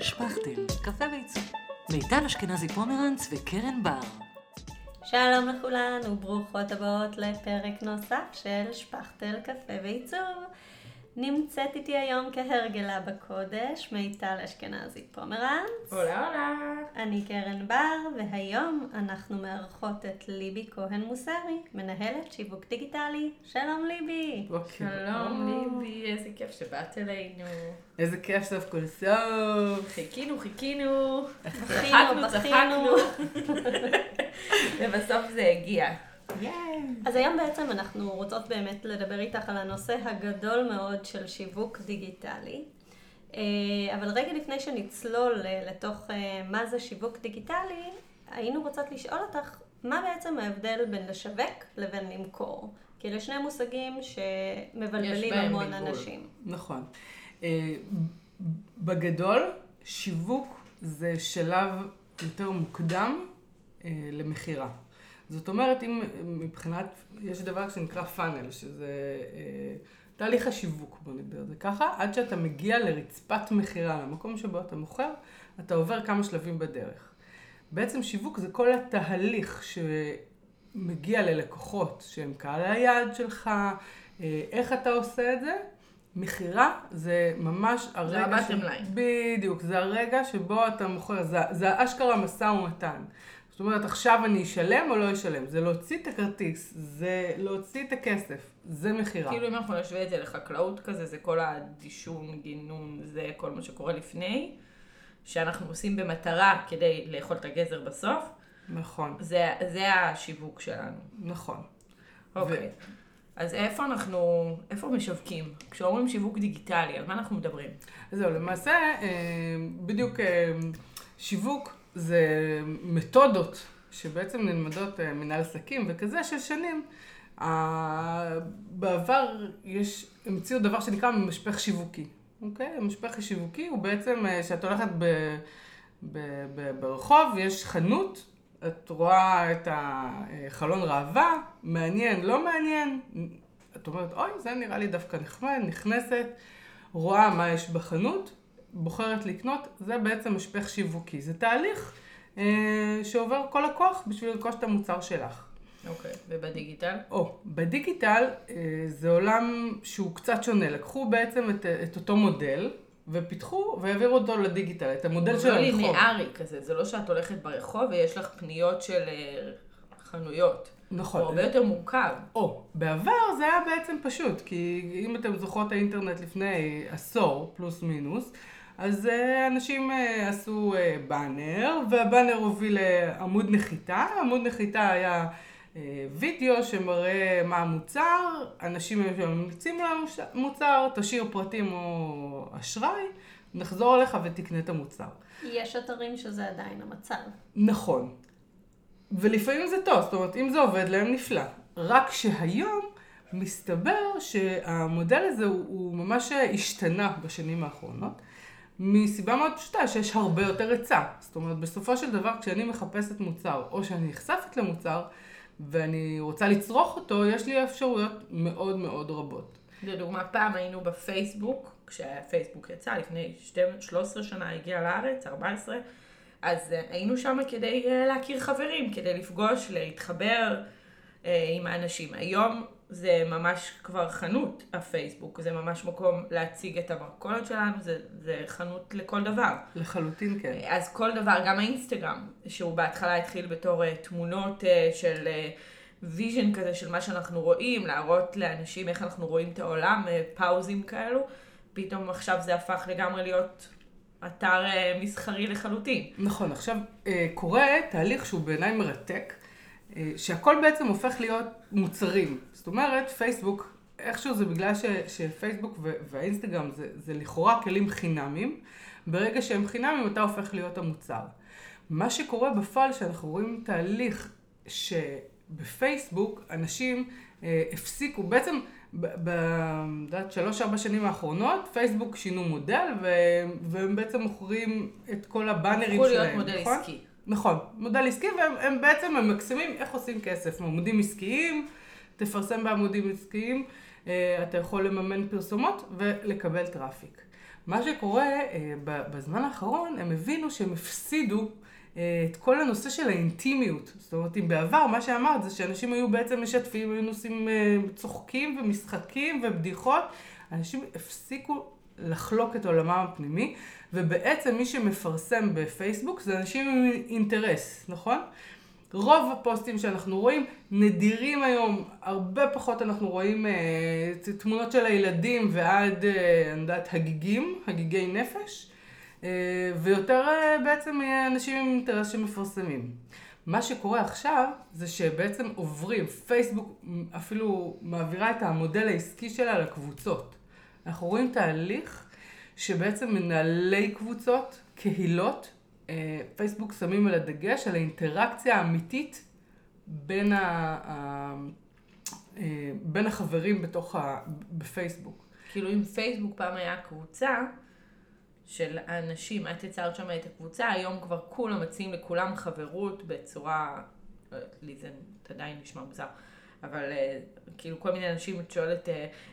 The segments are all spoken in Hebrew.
שפכטל, קפה ועיצוב. מיטל אשכנזי פומרנץ וקרן בר. שלום לכולן וברוכות הבאות לפרק נוסף של שפכטל קפה ועיצוב. נמצאת איתי היום כהרגלה בקודש מיטל אשכנזי פומרנץ. עולה עולה. אני קרן בר, והיום אנחנו מארחות את ליבי כהן מוסרי, מנהלת שיווק דיגיטלי. שלום ליבי. בוקר שלום. ליבי, איזה כיף שבאת אלינו. איזה כיף סוף כל סוף. חיכינו, חיכינו. בכינו, בכינו. ובסוף זה הגיע. אז היום בעצם אנחנו רוצות באמת לדבר איתך על הנושא הגדול מאוד של שיווק דיגיטלי. אה, אבל רגע לפני שנצלול אה, לתוך אה, מה זה שיווק דיגיטלי, היינו רוצות לשאול אותך, מה בעצם ההבדל בין לשווק לבין למכור? כי אלה שני מושגים שמבלבלים המון בלבול. אנשים. נכון. בגדול, שיווק זה שלב יותר מוקדם למכירה. זאת אומרת, אם מבחינת, יש דבר שנקרא פאנל, שזה תהליך השיווק, בוא נגדיר את זה ככה, עד שאתה מגיע לרצפת מכירה, למקום שבו אתה מוכר, אתה עובר כמה שלבים בדרך. בעצם שיווק זה כל התהליך שמגיע ללקוחות שהם קהל היעד שלך, אה, איך אתה עושה את זה. מכירה זה ממש הרגע... ה-bottom ש- line. בדיוק, זה הרגע שבו אתה מוכר, זה, זה אשכרה משא ומתן. זאת אומרת, עכשיו אני אשלם או לא אשלם. זה להוציא את הכרטיס, זה להוציא את הכסף, זה מכירה. כאילו אם אנחנו נשווה את זה לחקלאות כזה, זה כל הדישון, גינון, זה כל מה שקורה לפני, שאנחנו עושים במטרה כדי לאכול את הגזר בסוף, נכון, זה, זה השיווק שלנו. נכון. אוקיי. אז איפה אנחנו, איפה משווקים? כשאומרים שיווק דיגיטלי, על מה אנחנו מדברים? זהו, למעשה, אה, בדיוק אה, שיווק זה מתודות שבעצם נלמדות אה, מנהל עסקים וכזה של שנים. בעבר יש, המציאו דבר שנקרא משפך שיווקי, אוקיי? המשפך השיווקי הוא בעצם אה, שאת הולכת ב, ב, ב, ברחוב, יש חנות, את רואה את החלון ראווה, מעניין, לא מעניין, את אומרת, אוי, זה נראה לי דווקא נחמד, נכנסת, רואה מה יש בחנות, בוחרת לקנות, זה בעצם משפך שיווקי. זה תהליך אה, שעובר כל לקוח בשביל לרכוש את המוצר שלך. אוקיי. ובדיגיטל? או, בדיגיטל אה, זה עולם שהוא קצת שונה. לקחו בעצם את, את אותו מודל ופיתחו והעבירו אותו לדיגיטל, את המודל של זה לא הרחוב. ליניארי כזה, זה לא שאת הולכת ברחוב ויש לך פניות של אה, חנויות. נכון. הוא הרבה יותר מורכב. או, בעבר זה היה בעצם פשוט, כי אם אתם זוכרות האינטרנט לפני עשור, פלוס מינוס, אז אה, אנשים אה, עשו אה, באנר, והבאנר הוביל לעמוד נחיתה, עמוד נחיתה היה אה, וידאו שמראה מה המוצר, אנשים היו ממליצים לנו ש- מוצר, תשאיר פרטים או אשראי, נחזור אליך ותקנה את המוצר. יש אתרים שזה עדיין המצב. נכון. ולפעמים זה טוב, זאת אומרת, אם זה עובד להם נפלא. רק שהיום מסתבר שהמודל הזה הוא, הוא ממש השתנה בשנים האחרונות, מסיבה מאוד פשוטה, שיש הרבה יותר היצע. זאת אומרת, בסופו של דבר, כשאני מחפשת מוצר, או שאני נחשפת למוצר, ואני רוצה לצרוך אותו, יש לי אפשרויות מאוד מאוד רבות. לדוגמה, פעם היינו בפייסבוק, כשהפייסבוק יצא לפני 12, 13 שנה, הגיע לארץ, 14, אז אה, היינו שם כדי אה, להכיר חברים, כדי לפגוש, להתחבר אה, עם האנשים. היום זה ממש כבר חנות, הפייסבוק, זה ממש מקום להציג את המרכולת שלנו, זה, זה חנות לכל דבר. לחלוטין כן. אז כל דבר, גם האינסטגרם, שהוא בהתחלה התחיל בתור אה, תמונות אה, של vision כזה של מה שאנחנו רואים, להראות לאנשים איך אנחנו רואים את העולם, אה, פאוזים כאלו, פתאום עכשיו זה הפך לגמרי להיות אתר מסחרי לחלוטין. נכון, עכשיו קורה תהליך שהוא בעיניי מרתק, שהכל בעצם הופך להיות מוצרים. זאת אומרת, פייסבוק, איכשהו זה בגלל ש, שפייסבוק ו- והאינסטגרם זה, זה לכאורה כלים חינמים, ברגע שהם חינמים אתה הופך להיות המוצר. מה שקורה בפועל, שאנחנו רואים תהליך שבפייסבוק אנשים אה, הפסיקו, בעצם ב- ב- יודעת, שלוש-ארבע שנים האחרונות, פייסבוק שינו מודל, ו- והם בעצם מוכרים את כל הבאנרים הפכו שלהם, להיות מודל נכון? עסקי. נכון, מודל עסקי, והם הם בעצם ממקסמים איך עושים כסף. עמודים עסקיים, תפרסם בעמודים עסקיים, אה, אתה יכול לממן פרסומות ולקבל traffic. מה שקורה אה, בזמן האחרון, הם הבינו שהם הפסידו אה, את כל הנושא של האינטימיות. זאת אומרת, אם בעבר מה שאמרת זה שאנשים היו בעצם משתפים, היו נושאים צוחקים ומשחקים ובדיחות, אנשים הפסיקו לחלוק את עולמם הפנימי, ובעצם מי שמפרסם בפייסבוק זה אנשים עם אינטרס, נכון? רוב הפוסטים שאנחנו רואים נדירים היום, הרבה פחות אנחנו רואים אה, תמונות של הילדים ועד, אה, אני יודעת, הגיגים, הגיגי נפש, אה, ויותר אה, בעצם אנשים עם אינטרס שמפרסמים. מה שקורה עכשיו זה שבעצם עוברים, פייסבוק אפילו מעבירה את המודל העסקי שלה לקבוצות. אנחנו רואים תהליך שבעצם מנהלי קבוצות, קהילות, אה, פייסבוק שמים על הדגש על האינטראקציה האמיתית בין, ה, אה, בין החברים בתוך ה... בפייסבוק. כאילו אם פייסבוק פעם היה קבוצה של אנשים, את יצרת שם את הקבוצה, היום כבר כולם מציעים לכולם חברות בצורה, לא לי זה עדיין נשמע מוזר, אבל אה, כאילו כל מיני אנשים, את שואלת,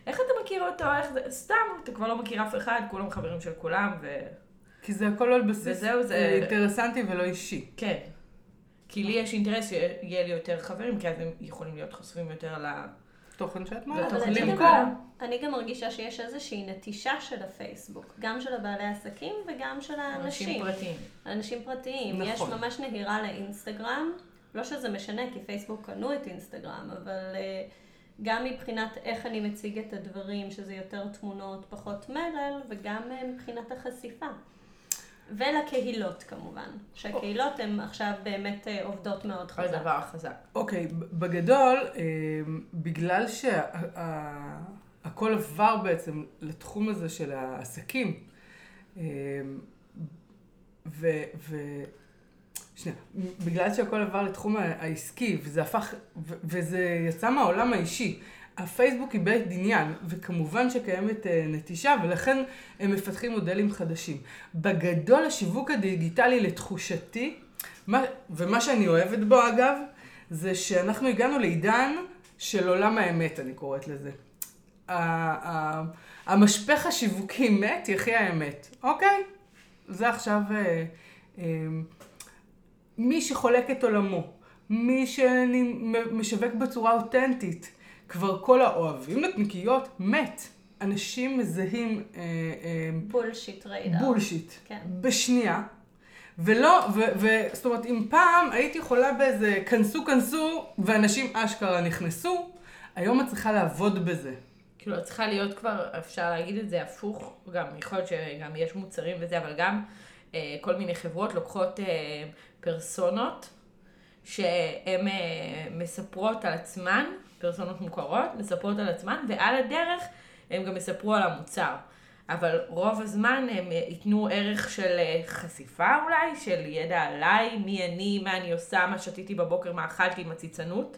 איך אתה מכיר אותו, איך זה, סתם, אתה כבר לא מכיר אף אחד, כולם חברים של כולם, ו... כי זה הכל על בסיס וזהו, זה... אינטרסנטי ולא אישי. כן. כי לי יש אינטרס שיהיה לי יותר חברים, כי אז הם יכולים להיות חושפים יותר ל... תוכן שאת מעלה. אבל אני גם, אני גם מרגישה שיש איזושהי נטישה של הפייסבוק, גם של הבעלי העסקים וגם של האנשים. אנשים פרטיים. אנשים פרטיים. נכון. יש ממש נהירה לאינסטגרם, לא שזה משנה, כי פייסבוק קנו את אינסטגרם, אבל uh, גם מבחינת איך אני מציג את הדברים, שזה יותר תמונות, פחות מלל, וגם uh, מבחינת החשיפה. ולקהילות כמובן, שהקהילות הן עכשיו באמת אה, עובדות מאוד חזק. זה דבר חזק. אוקיי, בגדול, אה, בגלל שהכל עבר בעצם לתחום הזה של העסקים, אה, ו... ו... שנייה, בגלל שהכל עבר לתחום העסקי, וזה הפך, וזה יצא מהעולם האישי. הפייסבוק איבד עניין, וכמובן שקיימת אה, נטישה, ולכן הם מפתחים מודלים חדשים. בגדול השיווק הדיגיטלי לתחושתי, מה, ומה שאני אוהבת בו אגב, זה שאנחנו הגענו לעידן של עולם האמת, אני קוראת לזה. המשפך השיווקי מת, יחי האמת, אוקיי? זה עכשיו אה, אה, מי שחולק את עולמו, מי שמשווק בצורה אותנטית. כבר כל האוהבים נקניקיות מת. אנשים מזהים... בולשיט ריידר. בולשיט. כן. בשנייה. ולא, וזאת אומרת, אם פעם הייתי יכולה באיזה כנסו כנסו, ואנשים אשכרה נכנסו, היום את צריכה לעבוד בזה. כאילו, את צריכה להיות כבר, אפשר להגיד את זה הפוך, גם יכול להיות שגם יש מוצרים וזה, אבל גם כל מיני חברות לוקחות אה, פרסונות שהן אה, מספרות על עצמן פרסונות מוכרות, מספרות על עצמן, ועל הדרך הם גם יספרו על המוצר. אבל רוב הזמן הם ייתנו ערך של אה, חשיפה אולי, של ידע עליי, מי אני, מה אני עושה, מה שתיתי בבוקר, מה אכלתי עם הציצנות.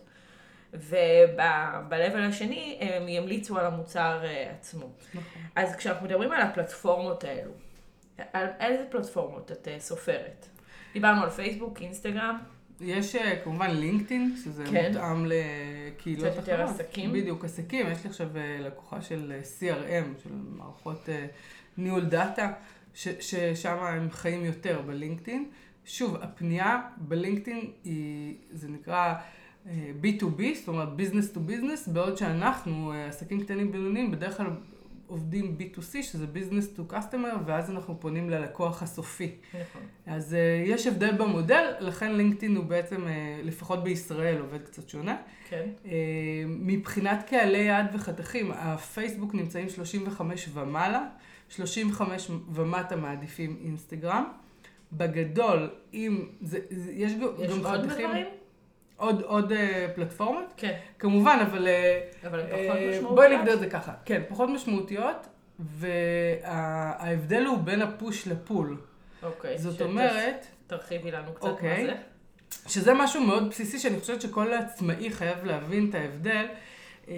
וב-level השני הם ימליצו על המוצר אה, עצמו. נכון. אז כשאנחנו מדברים על הפלטפורמות האלו, על איזה פלטפורמות את אה, סופרת? דיברנו על פייסבוק, אינסטגרם. יש אה, כמובן לינקדאין, שזה כן. מותאם לקהילות אחרות. קצת יותר עסקים. בדיוק, עסקים. יש לי עכשיו אה, לקוחה של CRM, של מערכות ניהול דאטה, ששם הם חיים יותר בלינקדאין. שוב, הפנייה בלינקדאין היא, זה נקרא B2B, זאת אומרת business to business, בעוד שאנחנו, עסקים קטנים בינוניים, בדרך כלל עובדים B2C, שזה business to customer, ואז אנחנו פונים ללקוח הסופי. נכון. אז uh, יש הבדל במודל, לכן לינקדאין הוא בעצם, uh, לפחות בישראל, עובד קצת שונה. כן. Uh, מבחינת קהלי יעד וחתכים, הפייסבוק נמצאים 35 ומעלה, 35 ומטה מעדיפים אינסטגרם. בגדול, אם זה, זה יש, יש גם חתכים... יש עוד דברים? עוד, עוד uh, פלטפורמות? כן. כמובן, אבל... Uh, אבל הן פחות uh, משמעותיות. בואי נגדיר את זה ככה. כן, פחות משמעותיות, וההבדל הוא בין הפוש לפול. אוקיי. זאת אומרת... תרחיבי לנו קצת אוקיי, מה זה. שזה משהו מאוד בסיסי, שאני חושבת שכל עצמאי חייב להבין את ההבדל. Uh,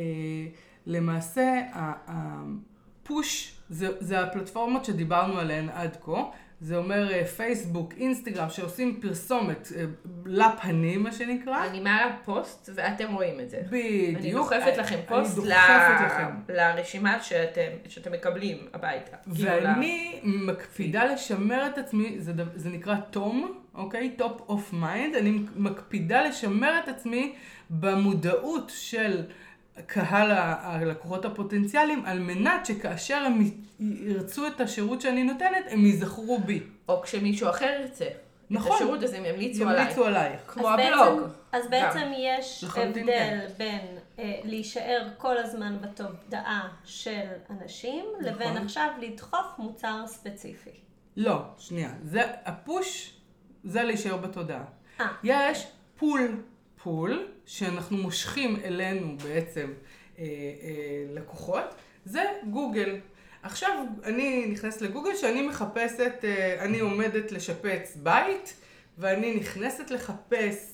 למעשה, הפוש זה, זה הפלטפורמות שדיברנו עליהן עד כה, זה אומר אה, פייסבוק, אינסטגרם, שעושים פרסומת אה, לפנים, מה שנקרא. אני מעלה פוסט ואתם רואים את זה. בדיוק. אני דוחפת לכם פוסט ל... לכם. לרשימה שאתם, שאתם מקבלים הביתה. כאילו, ואני מקפידה לשמר את עצמי, זה, זה נקרא תום, אוקיי? top of mind, אני מקפידה לשמר את עצמי במודעות של קהל הלקוחות הפוטנציאליים, על מנת שכאשר הם ירצו את השירות שאני נותנת, הם ייזכרו בי. או כשמישהו אחר ירצה. נכון. את השירות הזה הם ימליצו עליי. ימליצו עלייך. כמו אז הבלוג. בעצם, אז בעצם יש לחלוטין הבדל כן. בין אה, להישאר כל הזמן בתודעה של אנשים, לבין נכון. עכשיו לדחוף מוצר ספציפי. לא, שנייה. זה, הפוש, זה להישאר בתודעה. אה. יש פול, פול, שאנחנו מושכים אלינו בעצם אה, אה, לקוחות, זה גוגל. עכשיו אני נכנסת לגוגל שאני מחפשת, אה, אני עומדת לשפץ בית, ואני נכנסת לחפש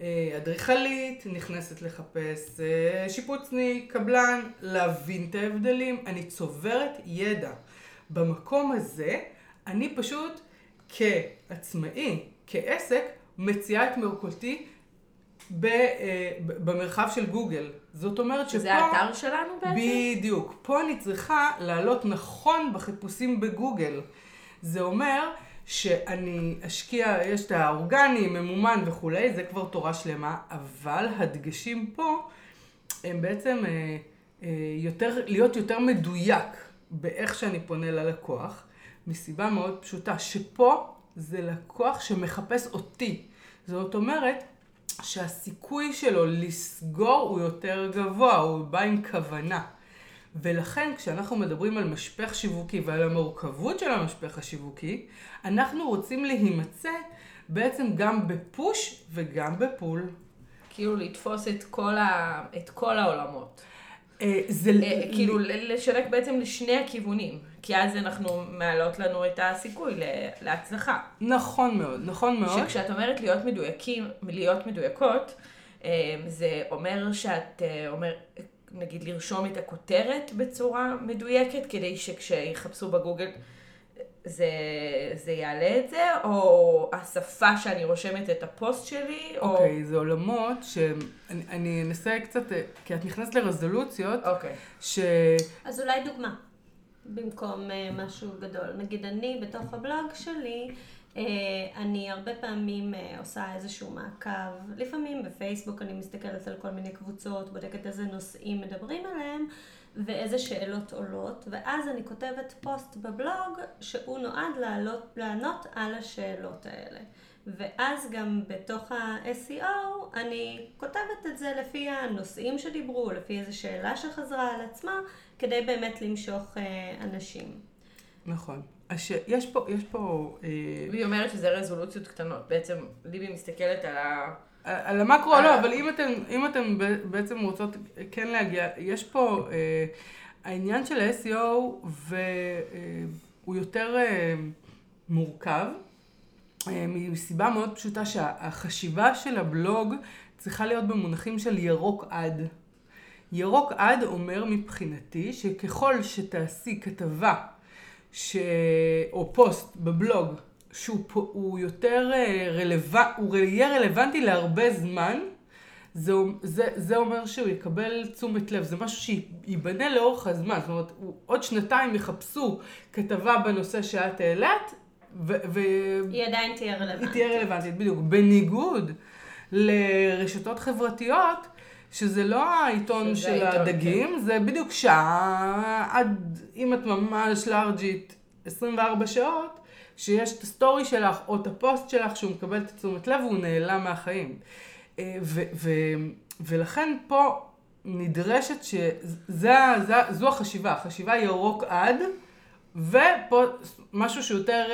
אה, אדריכלית, נכנסת לחפש אה, שיפוצניק, קבלן, להבין את ההבדלים, אני צוברת ידע. במקום הזה, אני פשוט כעצמאי, כעסק, מציעה את מרכולתי ב, אה, ב- במרחב של גוגל. זאת אומרת שפה... שזה האתר שלנו בעצם? בדיוק. פה אני צריכה לעלות נכון בחיפושים בגוגל. זה אומר שאני אשקיע, יש את האורגני, ממומן וכולי, זה כבר תורה שלמה, אבל הדגשים פה הם בעצם אה, אה, יותר, להיות יותר מדויק באיך שאני פונה ללקוח, מסיבה מאוד פשוטה, שפה זה לקוח שמחפש אותי. זאת אומרת, שהסיכוי שלו לסגור הוא יותר גבוה, הוא בא עם כוונה. ולכן כשאנחנו מדברים על משפך שיווקי ועל המורכבות של המשפך השיווקי, אנחנו רוצים להימצא בעצם גם בפוש וגם בפול. כאילו לתפוס את כל, ה... את כל העולמות. אה, זה אה, כאילו לשווק בעצם לשני הכיוונים. כי אז אנחנו מעלות לנו את הסיכוי ל- להצלחה. נכון מאוד, נכון מאוד. שכשאת אומרת להיות מדויקים, להיות מדויקות, אה, זה אומר שאת אה, אומר, נגיד לרשום את הכותרת בצורה מדויקת, כדי שכשיחפשו בגוגל זה, זה יעלה את זה, או השפה שאני רושמת את הפוסט שלי, או... אוקיי, זה עולמות שאני אני אנסה קצת, אה, כי את נכנסת לרזולוציות, אוקיי. ש... אז אולי דוגמה, במקום אה, משהו גדול. נגיד אני בתוך הבלוג שלי, אה, אני הרבה פעמים אה, עושה איזשהו מעקב, לפעמים בפייסבוק אני מסתכלת על כל מיני קבוצות, בודקת איזה נושאים מדברים עליהם, ואיזה שאלות עולות, ואז אני כותבת פוסט בבלוג שהוא נועד לעלות, לענות על השאלות האלה. ואז גם בתוך ה-SEO אני כותבת את זה לפי הנושאים שדיברו, לפי איזו שאלה שחזרה על עצמה, כדי באמת למשוך אה, אנשים. נכון. הש... יש פה, יש פה... אה, והיא אומרת שזה רזולוציות קטנות. בעצם ליבי מסתכלת על ה... על המקרו אה. לא, אבל אם אתם, אם אתם בעצם רוצות כן להגיע, יש פה אה, העניין של ה-SEO והוא יותר אה, מורכב, אה, מסיבה מאוד פשוטה שהחשיבה של הבלוג צריכה להיות במונחים של ירוק עד. ירוק עד אומר מבחינתי שככל שתעשי כתבה ש... או פוסט בבלוג שהוא פה, הוא יותר רלוונטי, הוא יהיה רלוונטי להרבה זמן, זה, זה, זה אומר שהוא יקבל תשומת לב, זה משהו שייבנה לאורך הזמן, זאת אומרת, הוא, עוד שנתיים יחפשו כתבה בנושא שאת העלית, ו... ו... היא עדיין תהיה היא רלוונטית. תהיה רלוונטית, בדיוק. בניגוד לרשתות חברתיות, שזה לא העיתון שזה של העיתון, הדגים, זה בדיוק שעה, עד, אם את ממש large ית, 24 שעות, שיש את ה story שלך או את הפוסט שלך שהוא מקבל את תשומת לב והוא נעלם מהחיים. אה, ו- ו- ולכן פה נדרשת שזו החשיבה, החשיבה ירוק עד. ופה משהו שיותר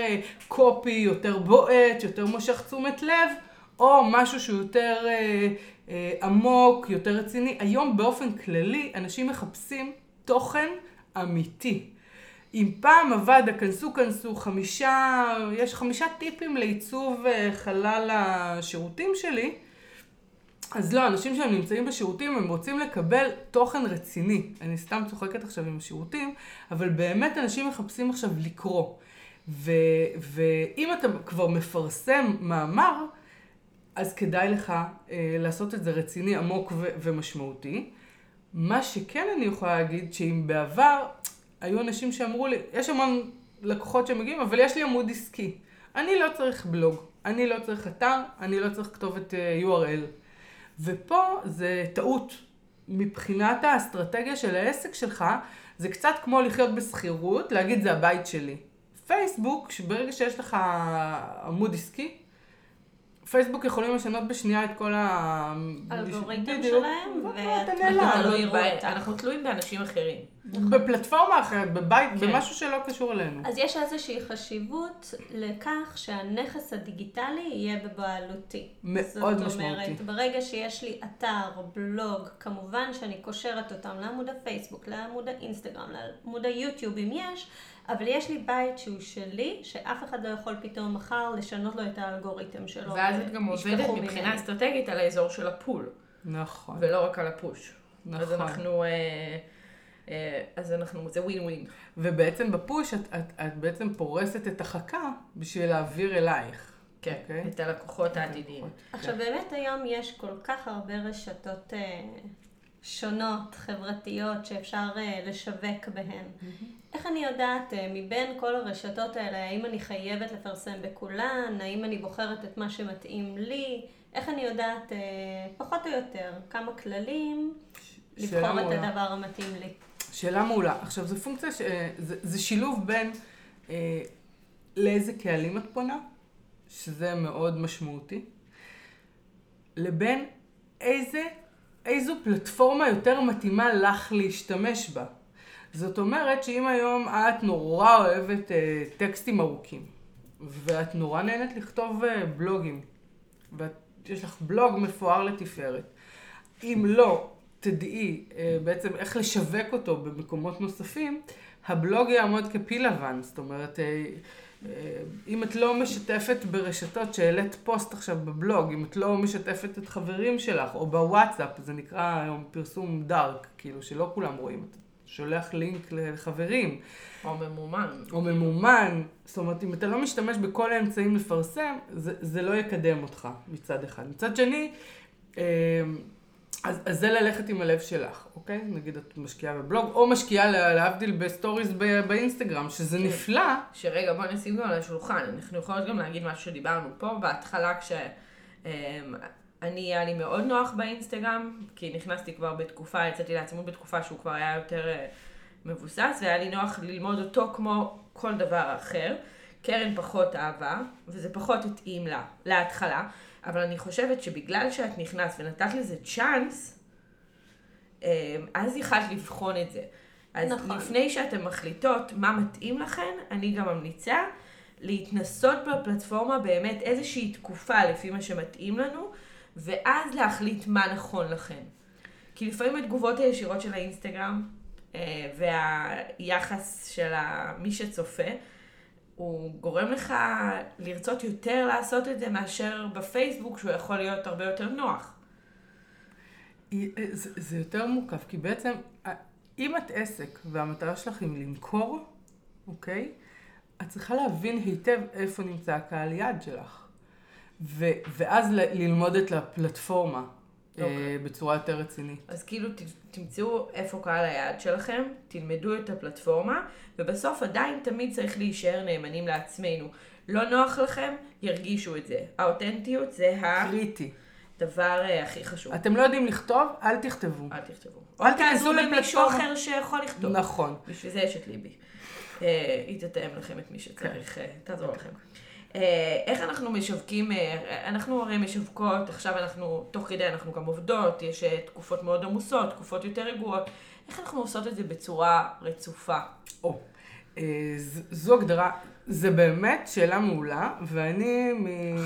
קופי, יותר בועט, יותר מושך תשומת לב, או משהו שהוא יותר אה, אה, עמוק, יותר רציני. היום באופן כללי אנשים מחפשים תוכן אמיתי. אם פעם עבד הכנסו כנסו חמישה, יש חמישה טיפים לעיצוב אה, חלל השירותים שלי, אז לא, אנשים שהם נמצאים בשירותים, הם רוצים לקבל תוכן רציני. אני סתם צוחקת עכשיו עם השירותים, אבל באמת אנשים מחפשים עכשיו לקרוא. ו, ואם אתה כבר מפרסם מאמר, אז כדאי לך אה, לעשות את זה רציני, עמוק ו- ומשמעותי. מה שכן אני יכולה להגיד, שאם בעבר היו אנשים שאמרו לי, יש המון לקוחות שמגיעים, אבל יש לי עמוד עסקי. אני לא צריך בלוג, אני לא צריך אתר, אני לא צריך כתובת אה, URL. ופה זה טעות. מבחינת האסטרטגיה של העסק שלך, זה קצת כמו לחיות בשכירות, להגיד זה הבית שלי. פייסבוק, ברגע שיש לך עמוד עסקי, פייסבוק יכולים לשנות בשנייה את כל ה... אלגוריתם. שלהם, ואתה ואת נעלם. אתה לא תלוי יראו ב- אותך. אנחנו תלויים באנשים אחרים. בפלטפורמה אחרת, בבית, כן. במשהו שלא קשור אלינו. אז יש איזושהי חשיבות לכך שהנכס הדיגיטלי יהיה בבעלותי. מאוד זאת אומרת, משמעותי. ברגע שיש לי אתר, בלוג, כמובן שאני קושרת אותם לעמוד הפייסבוק, לעמוד האינסטגרם, לעמוד היוטיוב אם יש, אבל יש לי בית שהוא שלי, שאף אחד לא יכול פתאום מחר לשנות לו את האלגוריתם שלו. ואז את גם עובדת. מבחינה אסטרטגית על האזור של הפול, נכון. ולא רק על הפוש. אז נכון. אנחנו, אה, אה, אז אנחנו, זה ווין ווין. ובעצם בפוש את, את, את בעצם פורסת את החכה בשביל להעביר אלייך. כן, אוקיי. את הלקוחות העתידיים. עכשיו באמת היום יש כל כך הרבה רשתות אה, שונות, חברתיות, שאפשר אה, לשווק בהן. איך אני יודעת אה, מבין כל הרשתות האלה, האם אני חייבת לפרסם בכולן, האם אני בוחרת את מה שמתאים לי, איך אני יודעת אה, פחות או יותר כמה כללים לבחור את. הדבר המתאים לי. שאלה מעולה. עכשיו, זו פונקציה, ש... זה, זה שילוב בין אה, לאיזה קהלים את פונה, שזה מאוד משמעותי, לבין איזה, איזו פלטפורמה יותר מתאימה לך להשתמש בה. זאת אומרת שאם היום את נורא אוהבת אה, טקסטים ארוכים, ואת נורא נהנית לכתוב אה, בלוגים, ויש לך בלוג מפואר לתפארת, אם לא תדעי אה, בעצם איך לשווק אותו במקומות נוספים, הבלוג יעמוד כפיל לבן. זאת אומרת, אה, אה, אם את לא משתפת ברשתות שהעלית פוסט עכשיו בבלוג, אם את לא משתפת את חברים שלך, או בוואטסאפ, זה נקרא היום פרסום דארק, כאילו שלא כולם רואים, אתה שולח לינק לחברים, או ממומן. או ממומן, זאת אומרת, אם אתה לא משתמש בכל האמצעים לפרסם, זה, זה לא יקדם אותך מצד אחד. מצד שני, אז, אז זה ללכת עם הלב שלך, אוקיי? נגיד את משקיעה בבלוג, או משקיעה לה- להבדיל בסטוריז ב- באינסטגרם, שזה כן. נפלא. שרגע, בוא נשים גם על השולחן. אנחנו יכולות גם להגיד משהו שדיברנו פה בהתחלה, כש... אמ, היה לי מאוד נוח באינסטגרם, כי נכנסתי כבר בתקופה, יצאתי לעצמאות בתקופה שהוא כבר היה יותר אה, מבוסס, והיה לי נוח ללמוד אותו כמו כל דבר אחר. קרן פחות אהבה, וזה פחות התאים לה, להתחלה, אבל אני חושבת שבגלל שאת נכנסת ונתת לזה צ'אנס, אמ, אז יכלת לבחון את זה. אז נכון. לפני שאתן מחליטות מה מתאים לכן, אני גם ממליצה להתנסות בפלטפורמה באמת איזושהי תקופה לפי מה שמתאים לנו, ואז להחליט מה נכון לכן. כי לפעמים התגובות הישירות של האינסטגרם אה, והיחס של מי שצופה, הוא גורם לך לרצות יותר לעשות את זה מאשר בפייסבוק, שהוא יכול להיות הרבה יותר נוח. היא- זה, זה יותר מורכב, כי בעצם, אה, אם את עסק והמטרה שלך היא למכור, אוקיי? את צריכה להבין היטב איפה נמצא הקהל יעד שלך. ו, ואז ל, ללמוד את הפלטפורמה אה, אוקיי. בצורה יותר רצינית. אז כאילו ת- תמצאו איפה קהל היעד שלכם, תלמדו את הפלטפורמה, ובסוף עדיין תמיד צריך להישאר נאמנים לעצמנו. לא נוח לכם, ירגישו את זה. האותנטיות זה קריטי. הדבר אה, הכי חשוב. אתם לא יודעים לכתוב, אל תכתבו. אל תכתבו. אל או תעזרו תיכנסו למישהו. אחר שיכול לכתוב. נכון. בשביל זה יש את ליבי. אה, היא תתאם לכם את מי שצריך, אה, תעזור לכם. אה, איך אנחנו משווקים, אה, אנחנו הרי משווקות, עכשיו אנחנו, תוך כדי אנחנו גם עובדות, יש אה, תקופות מאוד עמוסות, תקופות יותר רגועות. איך אנחנו עושות את זה בצורה רצופה? או, זו הגדרה, זה באמת שאלה מעולה, ואני,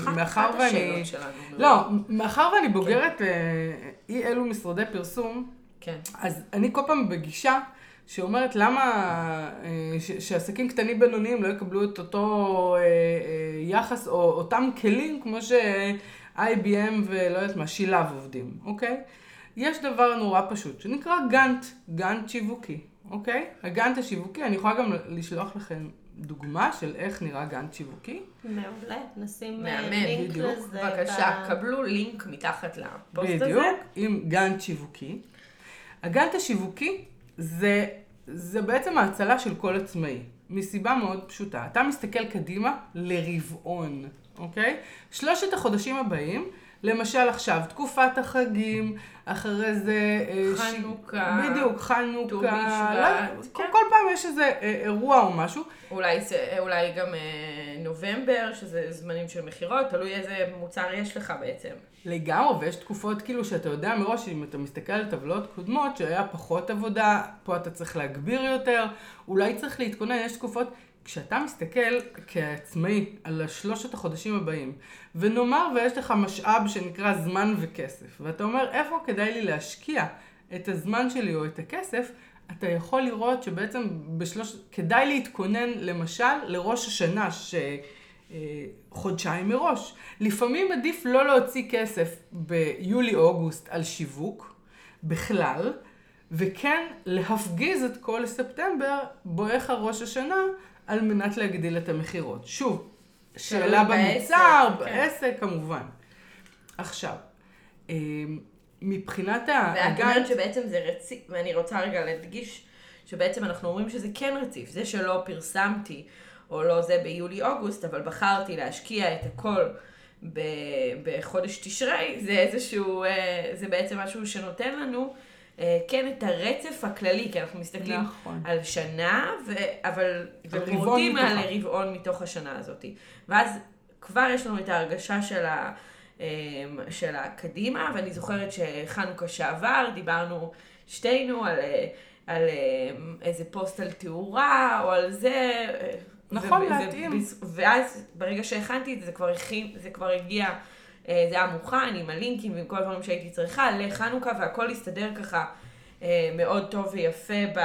אחת- מאחר אחת ואני... השאלות שלנו. לא, מאחר ואני בוגרת אה, אי אלו משרדי פרסום, כן. אז אני כל פעם בגישה שאומרת למה אה, ש- שעסקים קטנים בינוניים לא יקבלו את אותו אה, אה, יחס או אותם כלים כמו ש-IBM ולא יודעת מה, שילב עובדים, אוקיי? יש דבר נורא פשוט שנקרא גאנט, גאנט שיווקי, אוקיי? הגאנט השיווקי, אני יכולה גם לשלוח לכם דוגמה של איך נראה גאנט שיווקי. מעולה, נשים לינק בדיוק. לזה. בבקשה, ב- קבלו לינק מתחת לפוסט בדיוק, הזה. עם גאנט שיווקי. הגאנט השיווקי זה, זה בעצם ההצלה של כל עצמאי, מסיבה מאוד פשוטה. אתה מסתכל קדימה לרבעון, אוקיי? שלושת החודשים הבאים, למשל עכשיו, תקופת החגים, אחרי זה... אה, ש- חנוכה, בדיוק, ט"ו חנוכה. בשבט, לא, כן. כל, כל פעם יש איזה אה, אירוע או משהו. אולי, זה- אולי גם אה, נובמבר, שזה זמנים של מכירות, תלוי איזה מוצר יש לך בעצם. לגמרי, ויש תקופות כאילו שאתה יודע מראש, אם אתה מסתכל על טבלאות קודמות, שהיה פחות עבודה, פה אתה צריך להגביר יותר, אולי צריך להתכונן, יש תקופות, כשאתה מסתכל כעצמאי על שלושת החודשים הבאים, ונאמר ויש לך משאב שנקרא זמן וכסף, ואתה אומר איפה כדאי לי להשקיע את הזמן שלי או את הכסף, אתה יכול לראות שבעצם בשלוש... כדאי להתכונן למשל לראש השנה, ש... אה, חודשיים מראש. לפעמים עדיף לא להוציא כסף ביולי-אוגוסט על שיווק בכלל, וכן להפגיז את כל ספטמבר בואך ראש השנה על מנת להגדיל את המכירות. שוב, שאלה בעסק, במוצר, כן. בעסק כמובן. עכשיו, אה, מבחינת ואת אומרת הגאנט, שבעצם זה רציף, ואני רוצה רגע להדגיש שבעצם אנחנו אומרים שזה כן רציף. זה שלא פרסמתי, או לא זה ביולי-אוגוסט, אבל בחרתי להשקיע את הכל ב- בחודש תשרי, זה איזשהו, אה, זה בעצם משהו שנותן לנו כן את הרצף הכללי, כי אנחנו מסתכלים נכון. על שנה, ו- אבל ופורטים על. רבעון מתוך השנה הזאת. ואז כבר יש לנו את ההרגשה של ה... אמ, של הקדימה, ואני זוכרת שחנוכה שעבר, דיברנו שתינו על, אה, על אה, איזה פוסט על תאורה, או על זה. אה, נכון, ו- להתאים. ואז ברגע שהכנתי את זה, זה כבר, הכין, זה כבר הגיע, אה, זה היה מוכן עם הלינקים ועם כל הדברים שהייתי צריכה לחנוכה, והכל הסתדר ככה אה, מאוד טוב ויפה ב,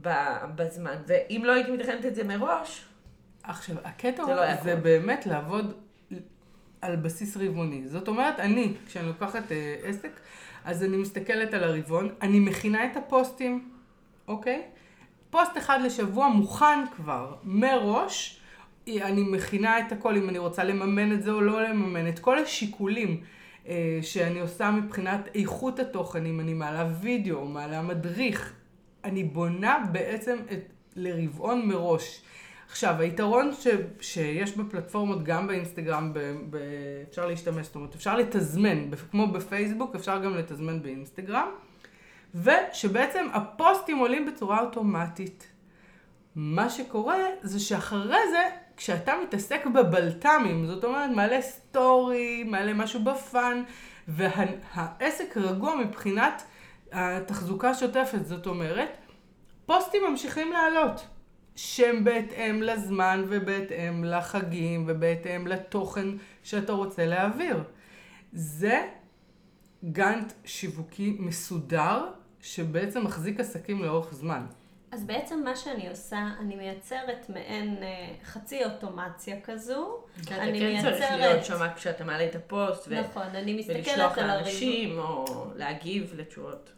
ב, בזמן. ואם לא הייתי מתכנת את זה מראש, עכשיו, הקטע זה לא זה. באמת לעבוד על בסיס רבעוני. זאת אומרת, אני, כשאני לוקחת אה, עסק, אז אני מסתכלת על הרבעון, אני מכינה את הפוסטים, אוקיי? פוסט אחד לשבוע מוכן כבר, מראש. אני מכינה את הכל, אם אני רוצה לממן את זה או לא לממן, את כל השיקולים אה, שאני עושה מבחינת איכות התוכן, אם אני מעלה וידאו, מעלה מדריך, אני בונה בעצם את, לרבעון מראש. עכשיו, היתרון ש, שיש בפלטפורמות, גם באינסטגרם, ב, ב, אפשר להשתמש, זאת אומרת, אפשר לתזמן, כמו בפייסבוק, אפשר גם לתזמן באינסטגרם, ושבעצם הפוסטים עולים בצורה אוטומטית. מה שקורה זה שאחרי זה, כשאתה מתעסק בבלת"מים, זאת אומרת, מעלה סטורי, מעלה משהו ב fun, והעסק רגוע מבחינת התחזוקה השוטפת, זאת אומרת, פוסטים ממשיכים לעלות. שהם בהתאם לזמן ובהתאם לחגים ובהתאם לתוכן שאתה רוצה להעביר. זה גאנט שיווקי מסודר שבעצם מחזיק עסקים לאורך זמן. אז בעצם מה שאני עושה, אני מייצרת מעין אה, חצי אוטומציה כזו. כי אתה אני כן צריך מייצרת- להיות שם כשאתה מעלה את הפוסט, ו- נכון, אני ולשלוח מסתכלת על הרבעון. לאנשים, או להגיב לתשובות.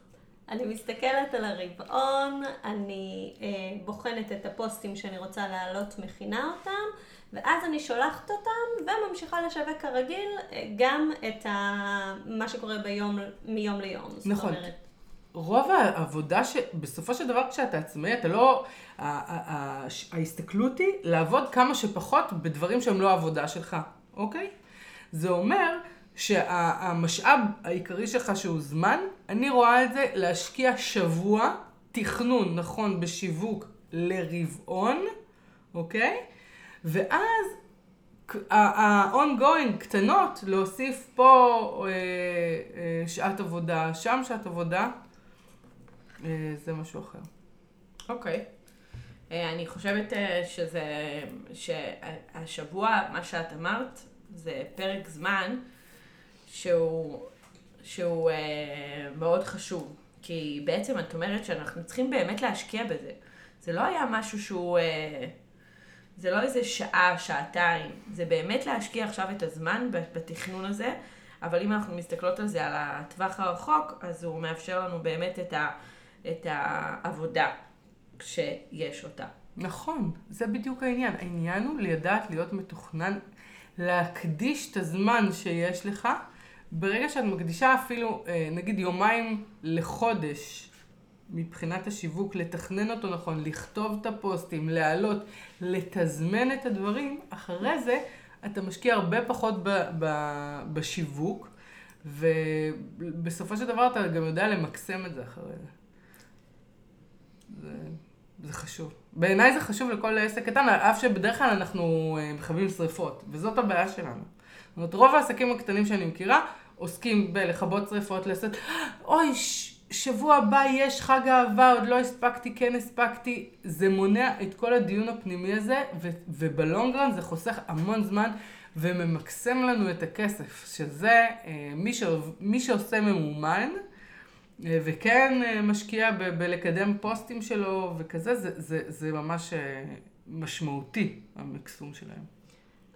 אני מסתכלת על הרבעון, אני אה, בוחנת את הפוסטים שאני רוצה להעלות, מכינה אותם, ואז אני שולחת אותם וממשיכה לשווק כרגיל אה, גם את ה... מה שקורה ביום, מיום ליום. זאת נכון. אומרת, רוב העבודה, ש... בסופו של דבר כשאתה עצמאי, אתה לא... ההסתכלות היא לעבוד כמה שפחות בדברים שהם לא העבודה שלך, אוקיי? זה אומר שהמשאב העיקרי שלך שהוא זמן, אני רואה את זה להשקיע שבוע תכנון נכון בשיווק לרבעון, אוקיי? ואז ה-ongoing קטנות, להוסיף פה אה, אה, שעת עבודה, שם שעת עבודה, זה משהו אחר. אוקיי. אה, אני חושבת אה, שזה, שהשבוע, מה שאת אמרת, זה פרק זמן שהוא, שהוא אה, מאוד חשוב. כי בעצם את אומרת שאנחנו צריכים באמת להשקיע בזה. זה לא היה משהו שהוא... אה, זה לא איזה שעה, שעתיים. זה באמת להשקיע עכשיו את הזמן בתכנון הזה, אבל אם אנחנו מסתכלות על זה על הטווח הרחוק, אז הוא מאפשר לנו באמת את, ה, את העבודה שיש אותה. נכון, זה בדיוק העניין. העניין הוא לדעת להיות מתוכנן, להקדיש את הזמן שיש לך. ברגע שאת מקדישה אפילו, אה, נגיד יומיים לחודש, מבחינת השיווק, לתכנן אותו נכון, לכתוב את הפוסטים, להעלות, לתזמן את הדברים, אחרי זה אתה משקיע הרבה פחות ב, ב, בשיווק, ובסופו של דבר אתה גם יודע למקסם את זה אחרי זה. זה, זה חשוב. בעיניי זה חשוב לכל עסק קטן, אף שבדרך כלל אנחנו אה, מכבים שריפות, וזאת הבעיה שלנו. זאת אומרת, רוב העסקים הקטנים שאני מכירה עוסקים בלכבות שריפות, לעשות, אוי, ש... שבוע הבא יש חג אהבה, עוד לא הספקתי, כן הספקתי. זה מונע את כל הדיון הפנימי הזה, ו- ובלונגרן זה חוסך המון זמן וממקסם לנו את הכסף, שזה אה, מי, ש- מי שעושה ממומן. אה, וכן אה, משקיע ב- בלקדם פוסטים שלו וכזה, זה, זה, זה ממש אה, משמעותי, המקסום שלהם.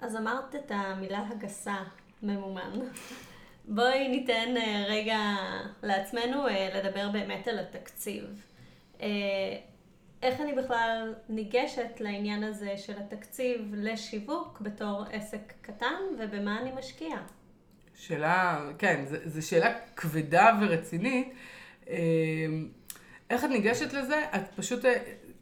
אז אמרת את המילה הגסה, ממומן. בואי ניתן רגע לעצמנו לדבר באמת על התקציב. איך אני בכלל ניגשת לעניין הזה של התקציב לשיווק בתור עסק קטן ובמה אני משקיעה? שאלה, כן, זו שאלה כבדה ורצינית. איך את ניגשת לזה? את פשוט,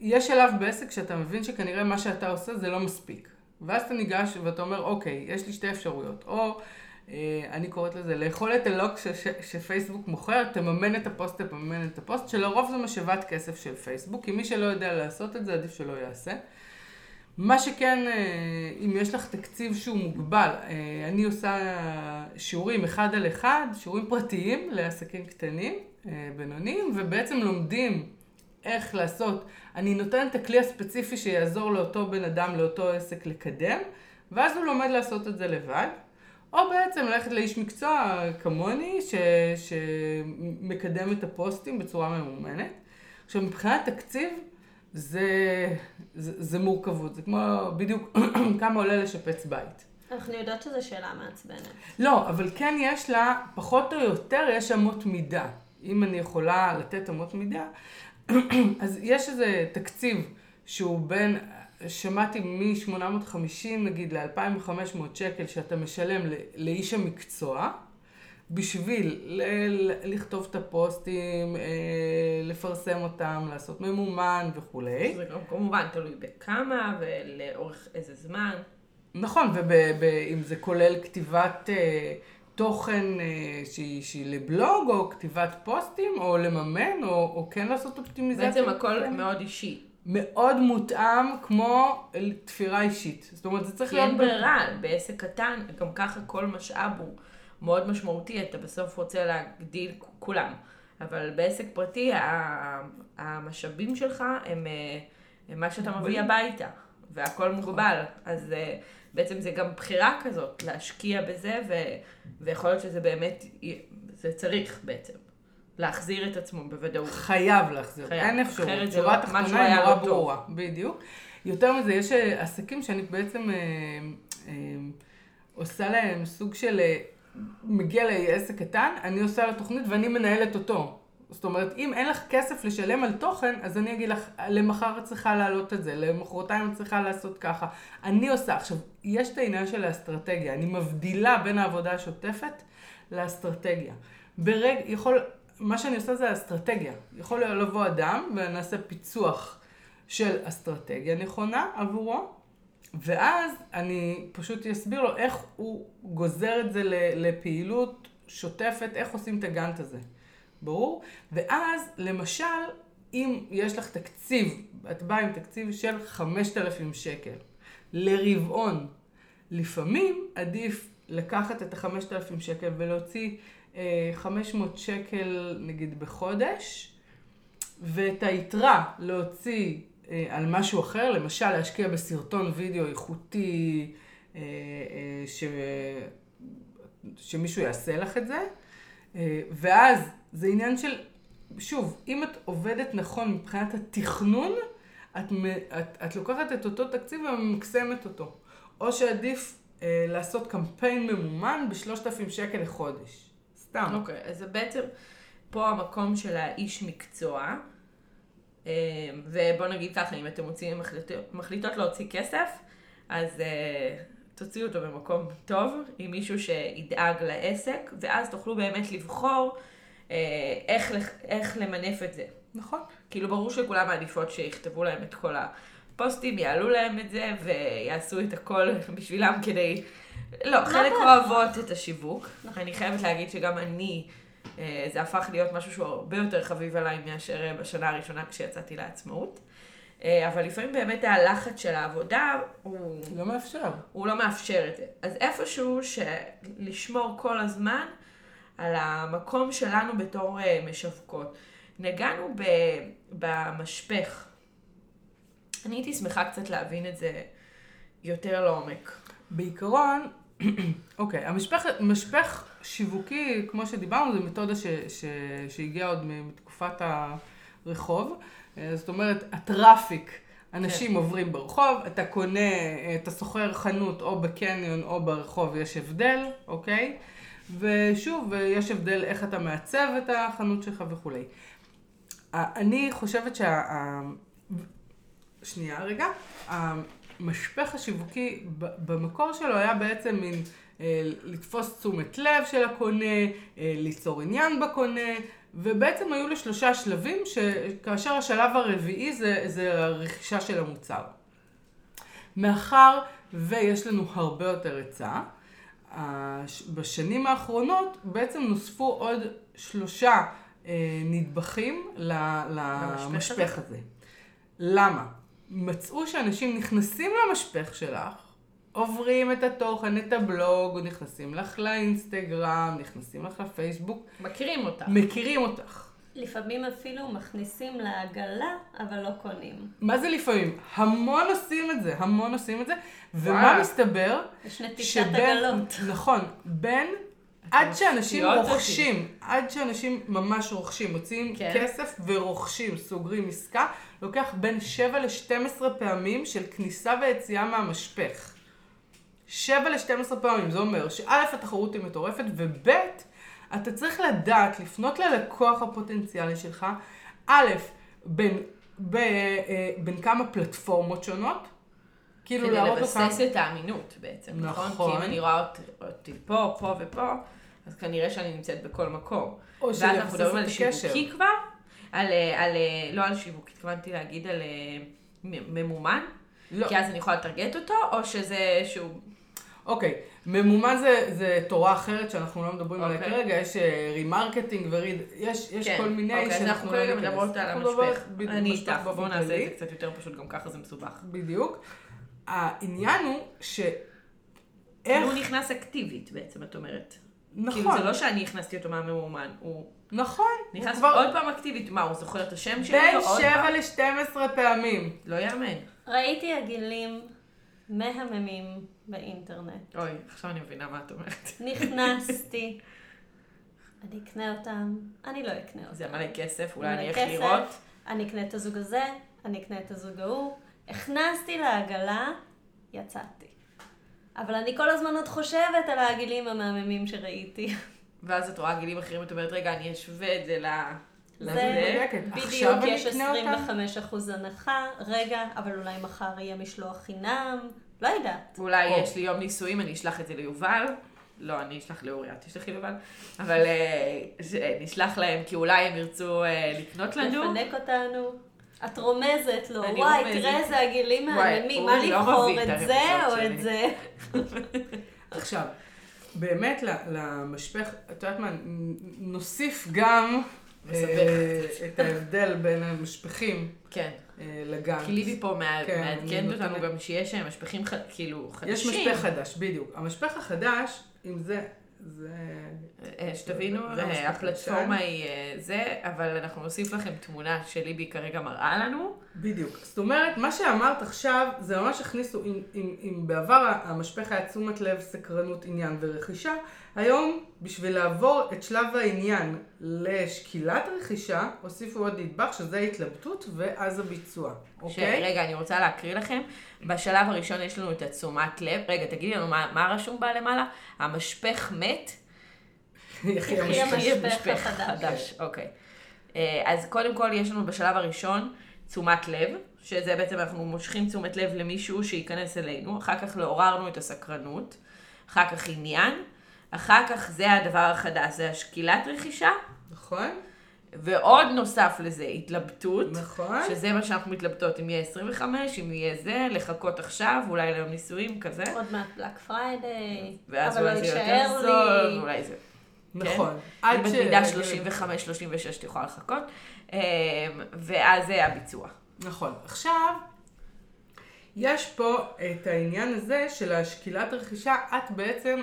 יש שלב בעסק שאתה מבין שכנראה מה שאתה עושה זה לא מספיק. ואז אתה ניגש ואתה אומר, אוקיי, יש לי שתי אפשרויות. או אה, אני קוראת לזה, לאכול את הלוקש שפייסבוק מוכר, תממן את הפוסט, תממן את הפוסט, שלרוב זה משאבת כסף של פייסבוק, כי מי שלא יודע לעשות את זה, עדיף שלא יעשה. מה שכן, אה, אם יש לך תקציב שהוא מוגבל, אה, אני עושה שיעורים אחד על אחד, שיעורים פרטיים לעסקים קטנים, בינוניים, ובעצם לומדים איך לעשות. אני נותנת את הכלי הספציפי שיעזור לאותו בן אדם, לאותו עסק לקדם, ואז הוא לומד לעשות את זה לבד. או בעצם ללכת לאיש מקצוע כמוני, ש, שמקדם את הפוסטים בצורה ממומנת. עכשיו, מבחינת תקציב, זה, זה, זה מורכבות, זה כמו בדיוק כמה עולה לשפץ בית. אנחנו יודעות שזו שאלה מעצבנת. לא, אבל כן יש לה, פחות או יותר יש אמות מידה. אם אני יכולה לתת אמות מידה, אז יש איזה תקציב שהוא בין שמעתי מ-850 נגיד ל-2500 שקל שאתה משלם לאיש המקצוע, בשביל ל- לכתוב את הפוסטים, אה, לפרסם אותם, לעשות ממומן וכולי. זה גם כמובן תלוי בכמה ולאורך איזה זמן. נכון, ואם זה כולל כתיבת אה, תוכן אה, שהיא, שהיא לבלוג, או כתיבת פוסטים, או לממן, או, או כן לעשות אופטימיזציה. בעצם הכל כן. מאוד אישי. מאוד מותאם כמו תפירה אישית. זאת אומרת, זה צריך להיות... כי אין ברירה, בעסק קטן, גם ככה כל משאב הוא מאוד משמעותי, אתה בסוף רוצה להגדיל כולם. אבל בעסק פרטי, המשאבים שלך הם, אה, הם מה שאתה מביא הביתה, והכל נכון. מוגבל. אז אה, בעצם זה גם בחירה כזאת, להשקיע בזה, ו, ויכול להיות שזה באמת, זה צריך בעצם. להחזיר את עצמו בוודאות. חייב להחזיר, חייב. אין אפשרות. אחרת זה לא, משהו היה לא טוב. ברורה, בדיוק. יותר מזה, יש אה, עסקים שאני בעצם אה, אה, עושה להם סוג של, מגיע לעסק קטן, אני עושה לו תוכנית ואני מנהלת אותו. זאת אומרת, אם אין לך כסף לשלם על תוכן, אז אני אגיד לך, למחר את צריכה להעלות את זה, למחרתיים את צריכה לעשות ככה. אני עושה. עכשיו, יש את העניין של האסטרטגיה. אני מבדילה בין העבודה השוטפת לאסטרטגיה. ברג, יכול, מה שאני עושה זה אסטרטגיה. יכול לבוא אדם ונעשה פיצוח של אסטרטגיה נכונה עבורו, ואז אני פשוט אסביר לו איך הוא גוזר את זה לפעילות שוטפת, איך עושים את הגאנט הזה. ברור? ואז, למשל, אם יש לך תקציב, את באה עם תקציב של 5,000 שקל לרבעון, לפעמים עדיף לקחת את ה-5,000 שקל ולהוציא 500 אה, שקל נגיד בחודש, ואת היתרה להוציא על משהו אחר, למשל להשקיע בסרטון וידאו איכותי אה, ש... שמישהו יעשה לך את זה, ואז זה עניין של, שוב, אם את עובדת נכון מבחינת התכנון, את, את, את לוקחת את אותו תקציב וממקסמת אותו. או שעדיף אה, לעשות קמפיין ממומן בשלושת אלפים שקל לחודש. סתם. אוקיי, okay, אז זה בעצם פה המקום של האיש מקצוע. אה, ובוא נגיד ככה, אם אתם מוציאים, מחליטות, מחליטות להוציא כסף, אז אה, תוציאו אותו במקום טוב, עם מישהו שידאג לעסק, ואז תוכלו באמת לבחור אה, איך, איך למנף את זה. נכון. כאילו ברור שכולם מעדיפות שיכתבו להם את כל הפוסטים, יעלו להם את זה ויעשו את הכל בשבילם כדי... לא, חלק אוהבות את השיווק. אני חייבת להגיד שגם אני, זה הפך להיות משהו שהוא הרבה יותר חביב עליי מאשר אה, בשנה הראשונה כשיצאתי לעצמאות. אה, אבל לפעמים באמת הלחץ של העבודה הוא... לא מאפשר. הוא לא מאפשר את זה. אז איפשהו שלשמור כל הזמן על המקום שלנו בתור משווקות. נגענו ב, במשפך. אני הייתי שמחה קצת להבין את זה יותר לעומק. בעיקרון, אוקיי, המשפך, משפך שיווקי, כמו שדיברנו, זו מתודה ש, ש, שהגיעה עוד מתקופת הרחוב. אה, זאת אומרת, הטראפיק, אנשים כן. עוברים ברחוב, אתה קונה, אה, אתה שוכר חנות או בקניון או ברחוב, יש הבדל, אוקיי? ושוב, יש הבדל איך אתה מעצב את החנות שלך וכולי. אני חושבת שה... שנייה רגע. המשפך השיווקי במקור שלו היה בעצם מין לתפוס תשומת לב של הקונה, אה, ליצור עניין בקונה, ובעצם היו לו שלושה שלבים, שכאשר השלב הרביעי זה, זה הרכישה של המוצר. מאחר ויש לנו הרבה יותר היצע, בשנים האחרונות בעצם נוספו עוד שלושה אה, נדבכים למשפך הזה. למה? מצאו שאנשים נכנסים למשפך שלך, עוברים את התוכן, את הבלוג, נכנסים לך לאינסטגרם, נכנסים לך לפייסבוק, מכירים אותה. מכירים אותך. לפעמים אפילו מכניסים לעגלה, אבל לא קונים. מה זה לפעמים? המון עושים את זה, המון עושים את זה, ומה. מסתבר? יש נטישת שבין, עגלות. נכון, בין, עד שאנשים אותי. רוכשים, עד שאנשים ממש רוכשים, מוציאים כן. כסף ורוכשים, סוגרים עסקה, לוקח בין 7 ל-12 פעמים של כניסה ויציאה מהמשפך. 7 ל-12 פעמים, זה אומר שא', התחרות היא מטורפת, וב', אתה צריך לדעת לפנות ללקוח הפוטנציאלי שלך, א', בין, ב, אה, בין כמה פלטפורמות שונות, כאילו כדי להראות לך... לבסס את האמינות בעצם, נכון? נכון. כי אם אני רואה אותי, אותי פה, פה ופה, אז כנראה שאני נמצאת בכל מקום. או ואז אנחנו מדברים את על הקשר. שיווקי כבר, על, אה, על, אה, לא על שיווק, התכוונתי להגיד על ממומן, לא. כי אז אני יכולה לטרגט אותו, או שזה שהוא... אוקיי, ממומן זה, זה תורה אחרת שאנחנו לא מדברים עליה אוקיי. כרגע, יש remarketing ו lead, יש, יש כן, כל מיני אוקיי, אז אנחנו לא כרגע. מדברות על המשפך. אני איתך, בואו נעשה את. זה קצת יותר פשוט, גם ככה זה מסובך. בדיוק. העניין הוא ש... כאילו איך... הוא נכנס אקטיבית בעצם, את אומרת. נכון, כאילו זה לא שאני הכנסתי אותו מהממומן, הוא נכון. הוא נכנס כבר עוד פעם אקטיבית, מה, הוא זוכר את השם שלי? בין או עוד 7 פעם? ל-12 פעמים. לא יאמן. ראיתי עגילים מהממים באינטרנט. אוי, עכשיו אני מבינה מה את אומרת. נכנסתי, אני אקנה אותם, אני לא אקנה אותם. זה מלא כסף, אולי אני אלך. לראות. אני אקנה את הזוג הזה, אני אקנה את הזוג ההוא. הכנסתי לעגלה, יצאתי. אבל אני כל הזמן עוד חושבת על העגילים המהממים שראיתי. ואז את רואה גילים אחרים, את אומרת, רגע, אני אשווה את זה ל... זה בדיוק, יש אקנה אותם? 25% הנחה, רגע, אבל אולי מחר יהיה משלוח חינם, לא יודעת. ואולי או. יש לי יום נישואים, אני אשלח את זה ליובל. לא, אני אשלח לאורי, את תשלחי ליובל. אבל אה, ש- נשלח להם, כי אולי הם ירצו אה, לקנות לנו. לפנק אותנו. את רומזת לו, וואי, רומזת. תראה איזה עגילים מהממים, מה לא לבחור, את זה או שלי. את זה? עכשיו, באמת למשפך, את יודעת מה, נוסיף גם אה. את ההבדל בין המשפכים כן. אה, לגן. כי ליבי פה כן, מעדכנת אותנו גם שיש אה, משפכים ח- כאילו יש חדשים. משפך חדש, בדיוק. המשפך החדש, אם זה, זה... אה, שתבינו, הפלטפורמה. היא זה, אבל אנחנו נוסיף לכם תמונה שליבי כרגע מראה לנו. בדיוק. זאת אומרת, מה שאמרת עכשיו, זה ממש הכניסו, אם, אם, אם בעבר המשפך היה תשומת לב, סקרנות, עניין ורכישה, היום, בשביל לעבור את שלב העניין לשקילת רכישה, הוסיפו עוד נדבך, שזה התלבטות ואז הביצוע, אוקיי? רגע, אני רוצה להקריא לכם. בשלב הראשון יש לנו את התשומת לב. רגע, תגידי לנו מה, מה רשום בה למעלה? המשפך מת. יחי המשפך. חדש, אוקיי. אה, אז קודם כל יש לנו בשלב הראשון תשומת לב, שזה בעצם אנחנו מושכים תשומת לב למישהו שייכנס אלינו, אחר כך לעוררנו את הסקרנות, אחר כך עניין, אחר כך זה הדבר החדש, זה השקילת רכישה, נכון? ועוד נוסף לזה התלבטות, נכון. שזה מה שאנחנו מתלבטות, אם יהיה 25, אם יהיה זה, לחכות עכשיו, אולי ליום נישואים כזה, עוד מעט בלק פריידיי, ואז אבל לא אולי זה יותר זול, לי. אולי זה... נכון. אם עד ש- מידה 35-36 את יכולה לחכות, אמ, ואז זה הביצוע. נכון. עכשיו, יש פה את העניין הזה של השקילת רכישה. את בעצם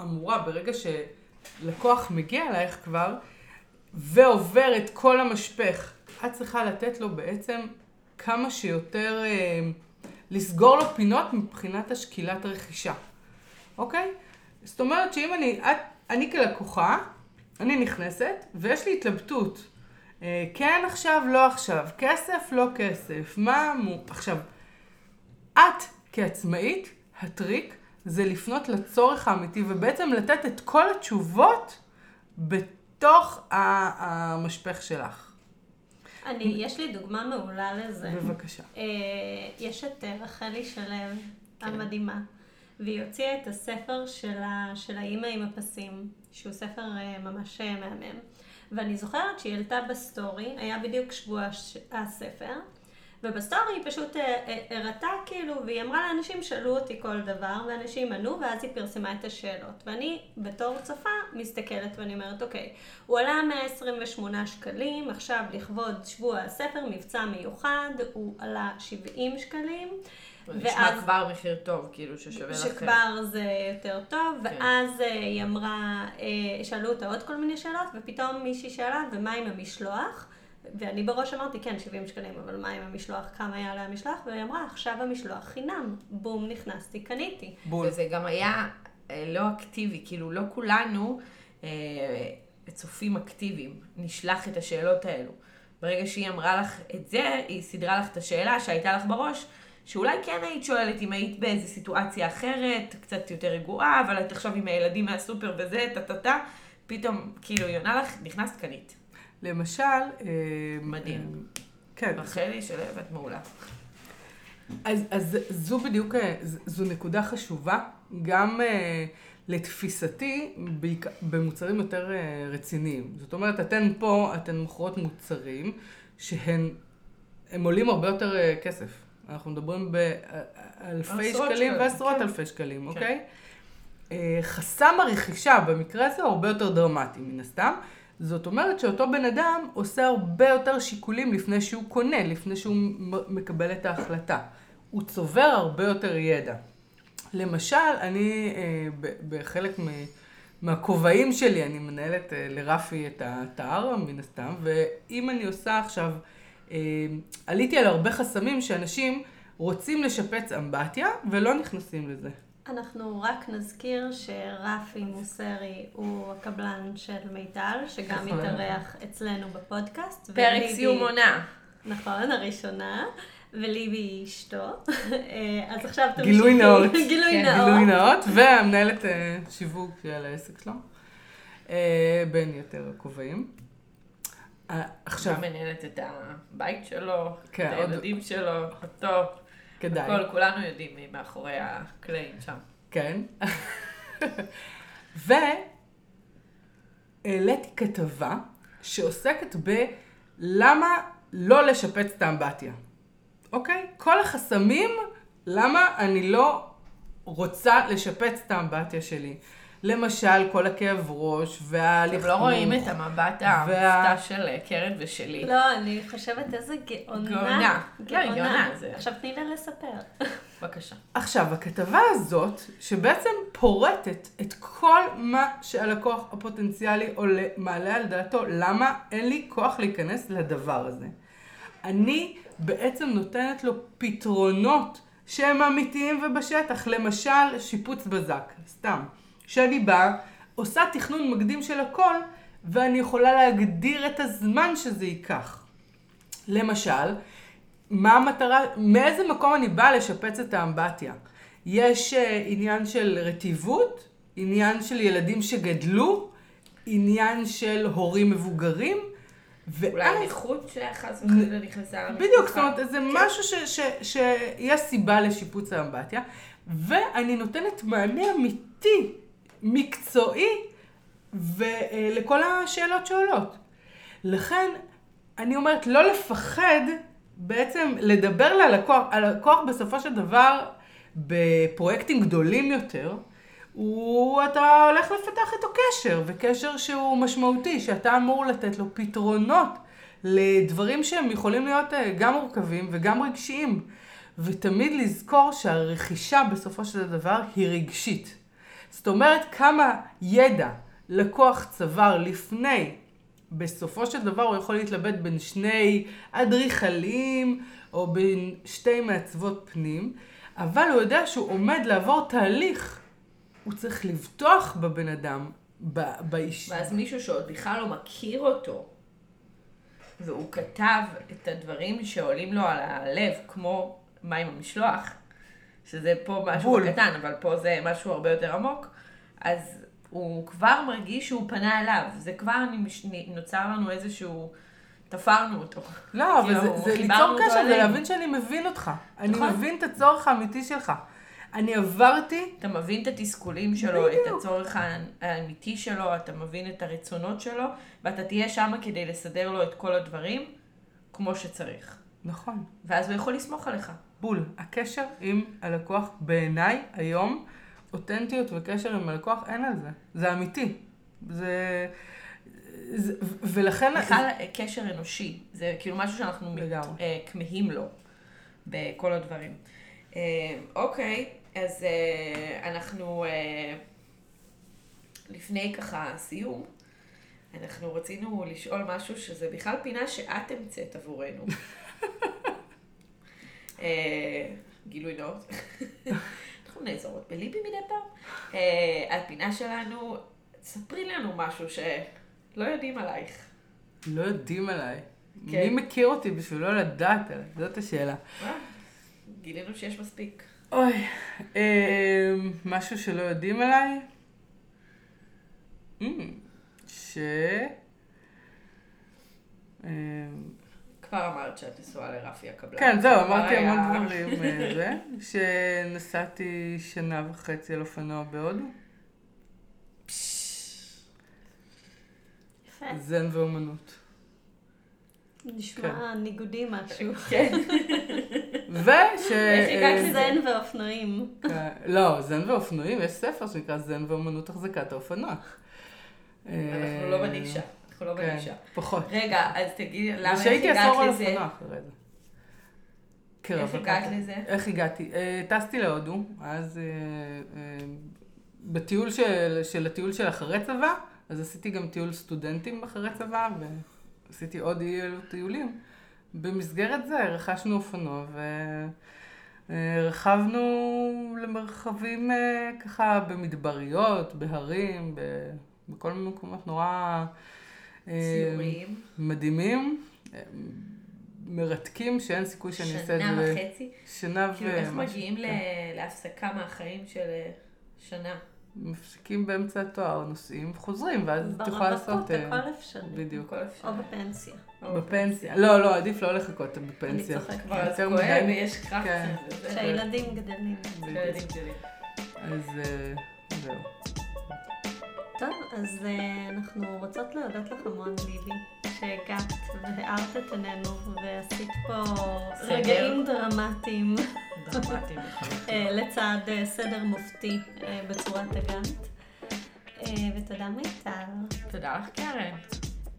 אמורה, ברגע שלקוח מגיע אלייך כבר, ועובר את כל המשפך, את צריכה לתת לו בעצם כמה שיותר, אה, לסגור לו פינות מבחינת השקילת רכישה, אוקיי? זאת אומרת שאם אני, את, אני כלקוחה, אני נכנסת, ויש לי התלבטות. אה, כן עכשיו, לא עכשיו, כסף, לא כסף, מה מו... עכשיו, את כעצמאית, הטריק זה לפנות לצורך האמיתי ובעצם לתת את כל התשובות בתוך המשפך שלך. אני, יש לי דוגמה מעולה לזה. בבקשה. אה, יש את רחלי שלו כן. המדהימה, והיא הוציאה את הספר של, ה, של האימא עם הפסים, שהוא ספר אה, ממש אה, מהמם. ואני זוכרת שהיא העלתה בסטורי, היה בדיוק שבוע הספר, ובסטורי היא פשוט אה, הראתה כאילו, והיא אמרה לאנשים, שאלו אותי כל דבר, ואנשים ענו, ואז היא פרסמה את השאלות. ואני בתור צופה מסתכלת ואני אומרת, אוקיי, הוא עלה 128 שקלים, עכשיו לכבוד שבוע הספר, מבצע מיוחד, הוא עלה 70 שקלים. זה נשמע כבר מחיר טוב, כאילו ששווה לך. שכבר זה יותר טוב, כן. ואז אה, היא אמרה, אה, שאלו אותה עוד כל מיני שאלות, ופתאום מישהי שאלה, ומה עם המשלוח? ואני בראש אמרתי, כן, 70 שקלים, אבל מה עם המשלוח? כמה יעלה המשלוח? והיא אמרה, עכשיו המשלוח חינם. בום, נכנסתי, קניתי. בול. וזה גם היה אה, לא אקטיבי, כאילו לא כולנו אה, צופים אקטיביים, נשלח את השאלות האלו. ברגע שהיא אמרה לך את זה, היא סידרה לך את השאלה שהייתה לך בראש, שאולי כן היית שואלת אם היית באיזו סיטואציה אחרת, קצת יותר רגועה, אבל את עכשיו עם הילדים מהסופר וזה, טה-טה-טה, פתאום, כאילו, היא עונה לך, נכנסת קנית. למשל... אה, מדהים. אה, כן, רחלי שלהבת מעולה. אז, אז זו בדיוק, אה, זו נקודה חשובה, גם לתפיסתי, בעיק- במוצרים יותר רציניים. זאת אומרת, אתן פה, אתן מוכרות מוצרים שהם הם עולים הרבה יותר כסף. אנחנו מדברים באלפי עשרות שקלים ועשרות כן. אלפי שקלים, כן. אוקיי? אה, חסם הרכישה במקרה הזה הוא הרבה יותר דרמטי מן הסתם. זאת אומרת שאותו בן אדם עושה הרבה יותר שיקולים לפני שהוא קונה, לפני שהוא מקבל את ההחלטה. הוא צובר הרבה יותר ידע. למשל, אני אה, בחלק מהכובעים שלי, אני מנהלת אה, לרפי את האתר, מן הסתם, ואם אני עושה עכשיו, אה, עליתי על הרבה חסמים שאנשים רוצים לשפץ אמבטיה ולא נכנסים לזה. אנחנו רק נזכיר שרפי מוסרי הוא הקבלן של מיטל, שגם נכון. התארח אצלנו בפודקאסט. פרק וליבי- סיום עונה. נכון, הראשונה, וליבי היא אשתו. אה, אז עכשיו תמשיכי. גילוי נאות. גילוי כן, נאות. גילוי נאות, והמנהלת אה, שיווק של העסק שלו, אה, בין יתר הכובעים. אה, עכשיו, עכשיו מנהלת את הבית שלו, כן, את עוד- הילדים שלו, אותו. כדאי. הכל, כולנו יודעים מי מאחורי הקלעים שם. כן. והעליתי כתבה שעוסקת בלמה לא לשפץ את האמבטיה. אוקיי? כל החסמים, למה אני לא רוצה לשפץ את האמבטיה שלי. למשל, כל הכאב ראש אתם והלכלוך. לא רואים את המבט המופתע של קרן ושלי. לא, אני חושבת איזה גאונה. גאונה. לא, גאונה, זה- עכשיו תני לה לספר. בבקשה. עכשיו, הכתבה הזאת, שבעצם פורטת את כל מה שהלקוח הפוטנציאלי עולה, מעלה על דעתו, למה אין לי כוח להיכנס לדבר הזה. אני בעצם נותנת לו פתרונות שהם אמיתיים ובשטח, למשל שיפוץ בזק, סתם. שאני באה, עושה תכנון מקדים של הכל, ואני יכולה להגדיר את הזמן שזה ייקח. למשל, מה המטרה, מאיזה מקום אני באה לשפץ את האמבטיה? יש uh, עניין של רטיבות, עניין של ילדים שגדלו, עניין של הורים מבוגרים, אולי ואז, נכות שחס וחלילה נכנסה למשפחה. בדיוק, זאת אומרת, זה כן. משהו ש- ש- שיש סיבה לשיפוץ האמבטיה, ואני נותנת מענה אמיתי, מקצועי, ולכל השאלות שעולות. לכן, אני אומרת, לא לפחד בעצם לדבר ללקוח, הלקוח בסופו של דבר, בפרויקטים גדולים יותר, הוא, אתה הולך לפתח איתו קשר, וקשר שהוא משמעותי, שאתה אמור לתת לו פתרונות לדברים שהם יכולים להיות אה, גם מורכבים וגם רגשיים. ותמיד לזכור שהרכישה בסופו של דבר היא רגשית. זאת אומרת, כמה ידע לקוח צבר לפני, בסופו של דבר הוא יכול להתלבט בין שני אדריכלים או בין שתי מעצבות פנים, אבל הוא יודע שהוא עומד לעבור תהליך. הוא צריך לבטוח בבן אדם, ב- באיש. ואז מישהו שעוד בכלל לא מכיר אותו, והוא כתב את הדברים שעולים לו על הלב, כמו מה עם המשלוח, שזה פה משהו בול. קטן, אבל פה זה משהו הרבה יותר עמוק, אז הוא כבר מרגיש שהוא פנה אליו. זה כבר נוצר לנו איזשהו, תפרנו אותו. לא, אבל כאילו, זה, זה חיברנו ליצור קשר אלינו. ולהבין שאני מבין אותך. אני נכון. מבין את הצורך האמיתי שלך. אני עברתי אתה מבין את התסכולים שלו, את הצורך האמיתי שלו, אתה מבין את הרצונות שלו, ואתה תהיה שם כדי לסדר לו את כל הדברים כמו שצריך. נכון, ואז הוא יכול לסמוך עליך. בול. הקשר עם הלקוח בעיניי היום, אותנטיות וקשר עם הלקוח, אין על זה. זה אמיתי. זה... זה ולכן... בכלל קשר אנושי, זה כאילו משהו שאנחנו מת-. אה, כמהים לו בכל הדברים. אה, אוקיי, אז אה, אנחנו לפני ככה סיום, אנחנו רצינו לשאול משהו שזה בכלל פינה שאת המצאת עבורנו. אה, גילוי נאות. אנחנו נעזרות בליבי מדי פעם. אה, הפינה שלנו, ספרי לנו משהו שלא יודעים עלייך. לא יודעים עליי. כן. מי מכיר אותי בשביל לא לדעת עליי? זאת השאלה. אה, גילינו שיש מספיק. אוי, אה, משהו שלא יודעים עליי? אה, ש... אה, כבר אמרת שאת נשואה לרפי הקבלן. כן, זהו, אמרתי היה- המון דברים. אה, זה, שנסעתי שנה וחצי על אופנוע בהודו. זן ואומנות. נשמע ניגודי משהו. כן. וש... איך הגעת אה? זן ואופנועים. כן. לא, זן ואופנועים, יש ספר שנקרא זן ואומנות החזקת האופנוע. אנחנו לא בנישה. אנחנו לא כן, בנישה. פחות. רגע, אז תגידי, למה איך ושהייתי עשור על הגעת לזה? אופנוע אחרי זה. כן, איך הגעת. לזה? איך הגעתי? אה, טסתי להודו, אז אה, אה, בטיול של, של הטיול של אחרי צבא, אז עשיתי גם טיול סטודנטים אחרי צבא, ועשיתי עוד טיולים. במסגרת זה רכשנו אופנוע ורכבנו למרחבים ככה במדבריות, בהרים, בכל מיני מקומות נורא ציורים. מדהימים, אה, מרתקים, שאין סיכוי שאני אעשה את זה. שנה וחצי. שנה כאילו, איך ומשהו, מגיעים ל- כן. להפסקה מהחיים של אה, שנה? מפסיקים באמצע התואר, נוסעים, חוזרים, ואז את יכולה לעשות... אה, הכל אפשרי. בדיוק. או בפנסיה. בפנסיה. לא, לא, עדיף לא לחכות בפנסיה. צוחקת. כבר אז כואב. ויש כן. קרחצן. וזה. כשהילדים גדלים. כשהילדים גדלים. אז אה, זהו. טוב, אז אה, אנחנו רוצות להודות לך המון, ליבי, שהגעת והארת את עינינו ועשית פה סדר. רגעים דרמטיים דרמטי לחלוטין. אה, לצד אה, סדר מופתי אה, בצורת הגאנט. אה, ותודה מיטל, תודה לך, קרן.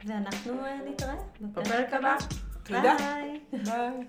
ואנחנו אה, נתראה בפרק הבא. תודה. ביי. ביי.